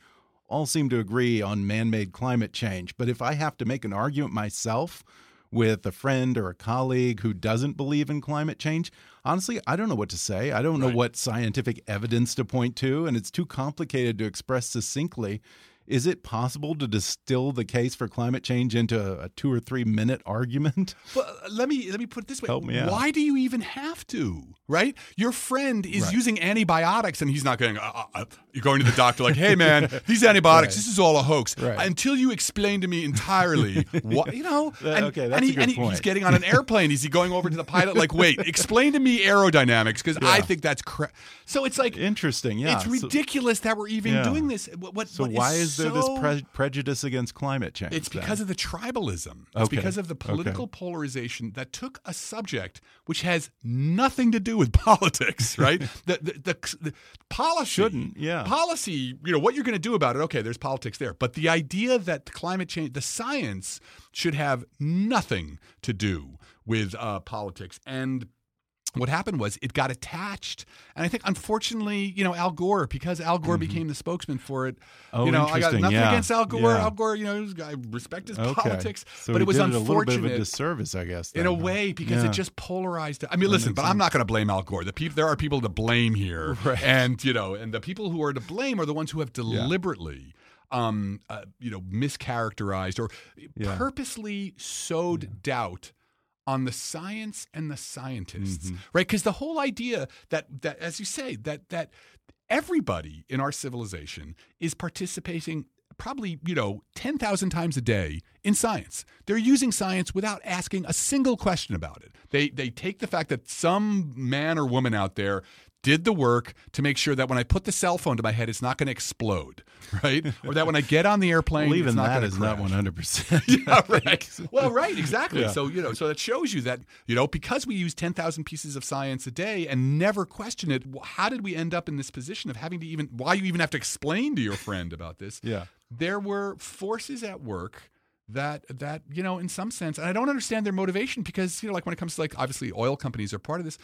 all seem to agree on man made climate change. But if I have to make an argument myself with a friend or a colleague who doesn't believe in climate change, honestly, I don't know what to say. I don't know what scientific evidence to point to, and it's too complicated to express succinctly. Is it possible to distill the case for climate change into a two or three minute argument? But uh, let me let me put it this way: Help me out. Why do you even have to? Right? Your friend is using antibiotics, and he's not going. Uh, uh, uh, you're going to the doctor like, "Hey, man, these antibiotics. This is all a hoax." Right. Until you explain to me entirely what you know. That- and, okay, that's and, a he, good and point. he's getting on an airplane. is he going over to the pilot like, "Wait, explain to me aerodynamics because I think that's cra-. So it's like Interesting. Yeah. it's So- ridiculous that we're even Yeah. doing this. What, what, So what why is there this pre- prejudice against climate change? It's then? because of the tribalism. It's Okay. because of the Okay. political polarization that took a subject which has nothing to do with politics, right? the, the, the, the policy Shouldn't, yeah. Policy, you know, what you're going to do about it, okay, there's politics there. But the idea that climate change, the science should have nothing to do with uh, politics. And what happened was it got attached, and I think unfortunately, you know, Al Gore, because Al Gore became the spokesman for it. Mm-hmm. Oh, you know, I got nothing yeah, against Al Gore. yeah. Al Gore, you know, I respect his okay. politics, so but it was did a little bit of a disservice, I guess. in a huh? way because Yeah. it just polarized. I mean, listen, but I'm not going to blame Al Gore. The people, there are people to blame here, Right. and you know, and the people who are to blame are the ones who have deliberately. Um, uh, you know, mischaracterized or Yeah. purposely sowed doubt on the science and the scientists, Mm-hmm. right? Because the whole idea that that, as you say, that that everybody in our civilization is participating probably you know 10,000 times a day in science. They're using science without asking a single question about it. They they take the fact that some man or woman out there did the work to make sure that when I put the cell phone to my head, it's not going to explode, right? or that when I get on the airplane, Well, even it's not that gonna not one hundred percent. Right. Well, right, exactly. Yeah. So you know, so that shows you that you know because we use ten thousand pieces of science a day and never question it. How did we end up in this position of having to even why you even have to explain to your friend about this? Yeah. there were forces at work that that you know in some sense, and I don't understand their motivation because you know like when it comes to like obviously oil companies are part of this.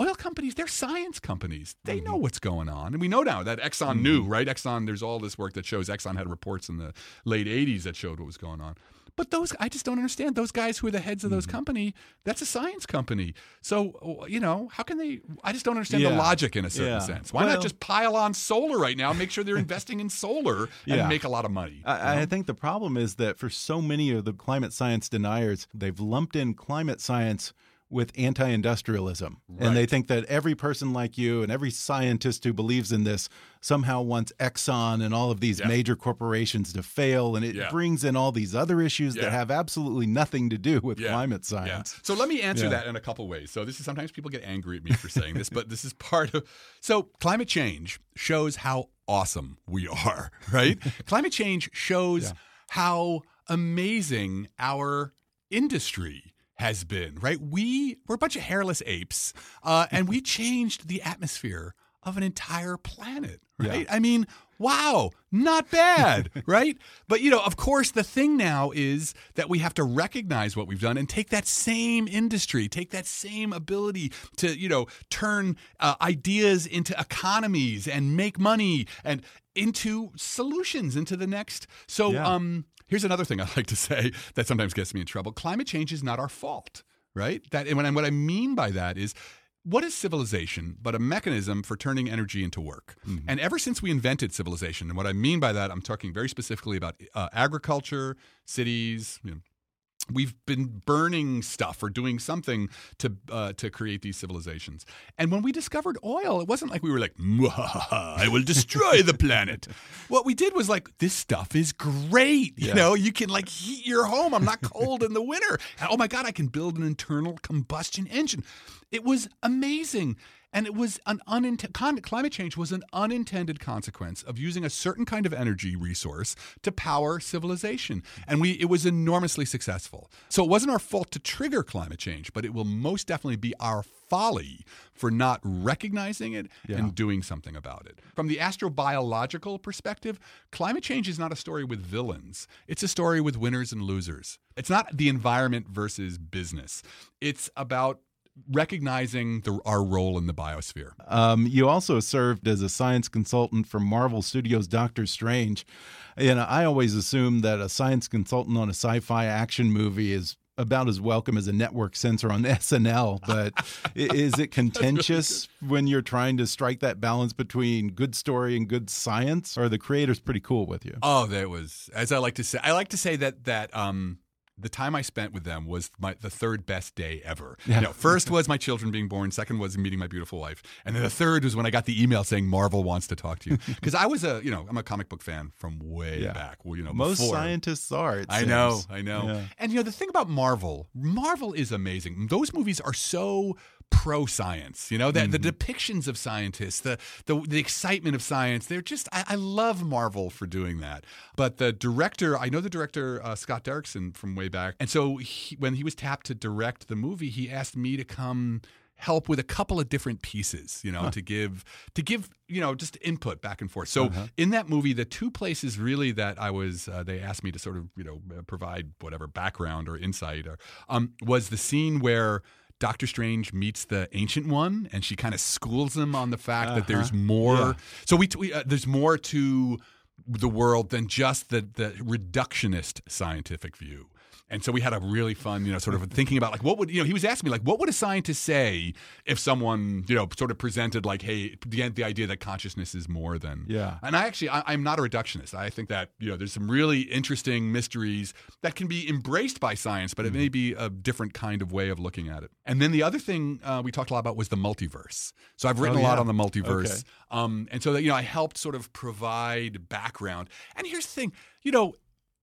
Oil companies, they're science companies. They know Mm-hmm. what's going on. And we know now that Exxon knew, right? Exxon, there's all this work that shows Exxon had reports in the late 80s that showed what was going on. But those, I just don't understand. Those guys who are the heads of Mm-hmm. those company, that's a science company. So, you know, how can they? I just don't understand the logic in a certain Yeah. sense. Why Well- not just pile on solar right now, make sure they're investing in solar and Yeah. make a lot of money? I, I think the problem is that for so many of the climate science deniers, they've lumped in climate science with anti-industrialism, and they think that every person like you and every scientist who believes in this somehow wants Exxon and all of these Yeah. major corporations to fail, and it Yeah. brings in all these other issues Yeah. that have absolutely nothing to do with climate science. So let me answer that in a couple ways. So this is sometimes people get angry at me for saying this, but this is part of so climate change shows how awesome we are, right? climate change shows how amazing our industry has been, right? We we're a bunch of hairless apes, uh, and we changed the atmosphere of an entire planet, right? I mean, wow, not bad, right? But you know, of course, the thing now is that we have to recognize what we've done and take that same industry, take that same ability to, you know, turn uh, ideas into economies and make money and into solutions into the next. So, Yeah. um, here's another thing I like to say that sometimes gets me in trouble: climate change is not our fault, right? That and what I- what I mean by that is. What is civilization but a mechanism for turning energy into work? And ever since we invented civilization, and what I mean by that, I'm talking very specifically about uh, agriculture, cities, you know, we've been burning stuff or doing something to uh, to create these civilizations. And when we discovered oil, it wasn't like we were like, "I will destroy the planet." What we did was like, "This stuff is great." You Yeah. know, you can like heat your home. I'm not cold in the winter. And, oh my god, I can build an internal combustion engine. It was amazing. And it was an unintended climate change was an unintended consequence of using a certain kind of energy resource to power civilization. And we it was enormously successful. So it wasn't our fault to trigger climate change, but it will most definitely be our folly for not recognizing it and doing something about it. From the astrobiological perspective, climate change is not a story with villains. It's a story with winners and losers. It's not the environment versus business. It's about recognizing the, our role in the biosphere. Um, you also served as a science consultant for Marvel Studios' Doctor Strange. And I always assume that a science consultant on a sci fi action movie is about as welcome as a network censor on SNL. But is it contentious when you're trying to strike that balance between good story and good science? Or are the creators pretty cool with you? Oh, that was as I like to say. I like to say that that um the time I spent with them was my the third best day ever. You know, first was my children being born. Second was meeting my beautiful wife, and then the third was when I got the email saying Marvel wants to talk to you. Because I was a you know I'm a comic book fan from way Yeah. back. Well, you know, Most before. scientists are. I know. I know. Yeah. And you know, the thing about Marvel, Marvel is amazing. Those movies are so pro science. You know, that the Mm-hmm. depictions of scientists, the, the the excitement of science. They're just I, I love Marvel for doing that. But the director, I know the director uh, Scott Derrickson from way back, and so he, when he was tapped to direct the movie, he asked me to come help with a couple of different pieces you know to give to give you know just input back and forth so Uh-huh. in that movie the two places really that i was uh, they asked me to sort of you know provide whatever background or insight or um, was the scene where Doctor Strange meets the Ancient One, and she kind of schools him on the fact that there's more. Yeah. So we, we uh, there's more to the world than just the the reductionist scientific view. And so we had a really fun, you know, sort of thinking about like what would you know he was asking me like what would a scientist say if someone you know sort of presented like hey the the idea that consciousness is more than Yeah. and I actually I, I'm not a reductionist. I think that you know there's some really interesting mysteries that can be embraced by science but it may be a different kind of way of looking at it. And then the other thing uh, we talked a lot about was the multiverse. So I've written Oh, a lot on the multiverse. Okay. um, and so that you know I helped sort of provide background. And here's the thing you know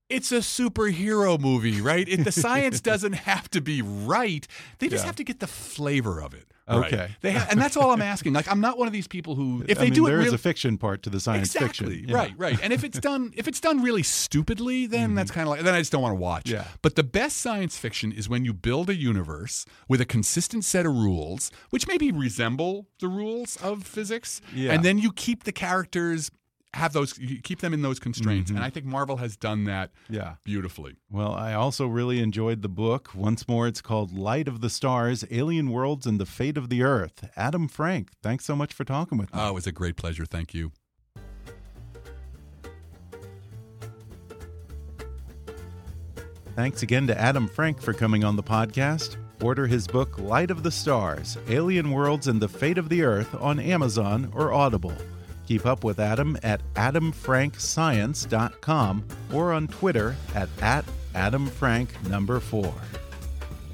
it's a superhero movie, right? It, the science doesn't have to be right. They just Yeah. have to get the flavor of it. right. Okay. They ha- and that's all I'm asking. Like, I'm not one of these people who, if I they mean, do it there is really, a fiction part to the science exactly, fiction. Yeah. right, right. And if it's done, if it's done really stupidly, then that's kind of like then I just don't want to watch. Mm-hmm. Yeah. But the best science fiction is when you build a universe with a consistent set of rules, which maybe resemble the rules of physics, Yeah. and then you keep the characters have those, keep them in those constraints. Mm-hmm. And I think Marvel has done that Yeah. beautifully. Well, I also really enjoyed the book. Once more, it's called Light of the Stars Alien Worlds and the Fate of the Earth. Adam Frank, thanks so much for talking with me. Oh, it was a great pleasure. Thank you. Thanks again to Adam Frank for coming on the podcast. Order his book, Light of the Stars Alien Worlds and the Fate of the Earth, on Amazon or Audible. Keep up with Adam at adamfrankscience.com or on Twitter at, at adamfrank4.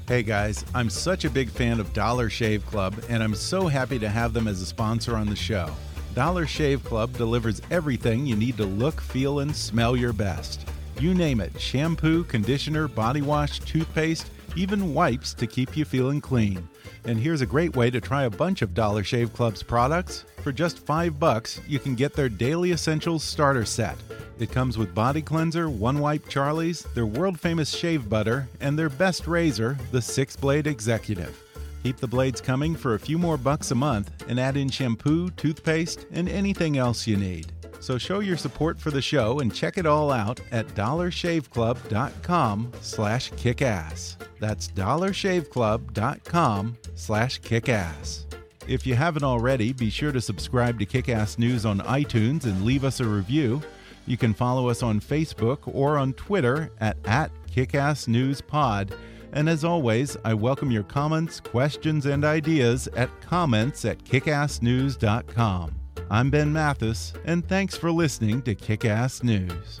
Hey guys, I'm such a big fan of Dollar Shave Club, and I'm so happy to have them as a sponsor on the show. Dollar Shave Club delivers everything you need to look, feel, and smell your best. You name it shampoo, conditioner, body wash, toothpaste, even wipes to keep you feeling clean. And here's a great way to try a bunch of Dollar Shave Club's products. For just 5 bucks, you can get their Daily Essentials starter set. It comes with body cleanser, one wipe Charlie's, their world famous shave butter, and their best razor, the 6-blade Executive. Keep the blades coming for a few more bucks a month and add in shampoo, toothpaste, and anything else you need. So show your support for the show and check it all out at dollarshaveclub.com slash kickass. That's dollarshaveclub.com slash kickass. If you haven't already, be sure to subscribe to Kickass News on iTunes and leave us a review. You can follow us on Facebook or on Twitter at, at KickassNewsPod. And as always, I welcome your comments, questions, and ideas at comments at kickassnews.com. I'm Ben Mathis, and thanks for listening to Kick Ass News.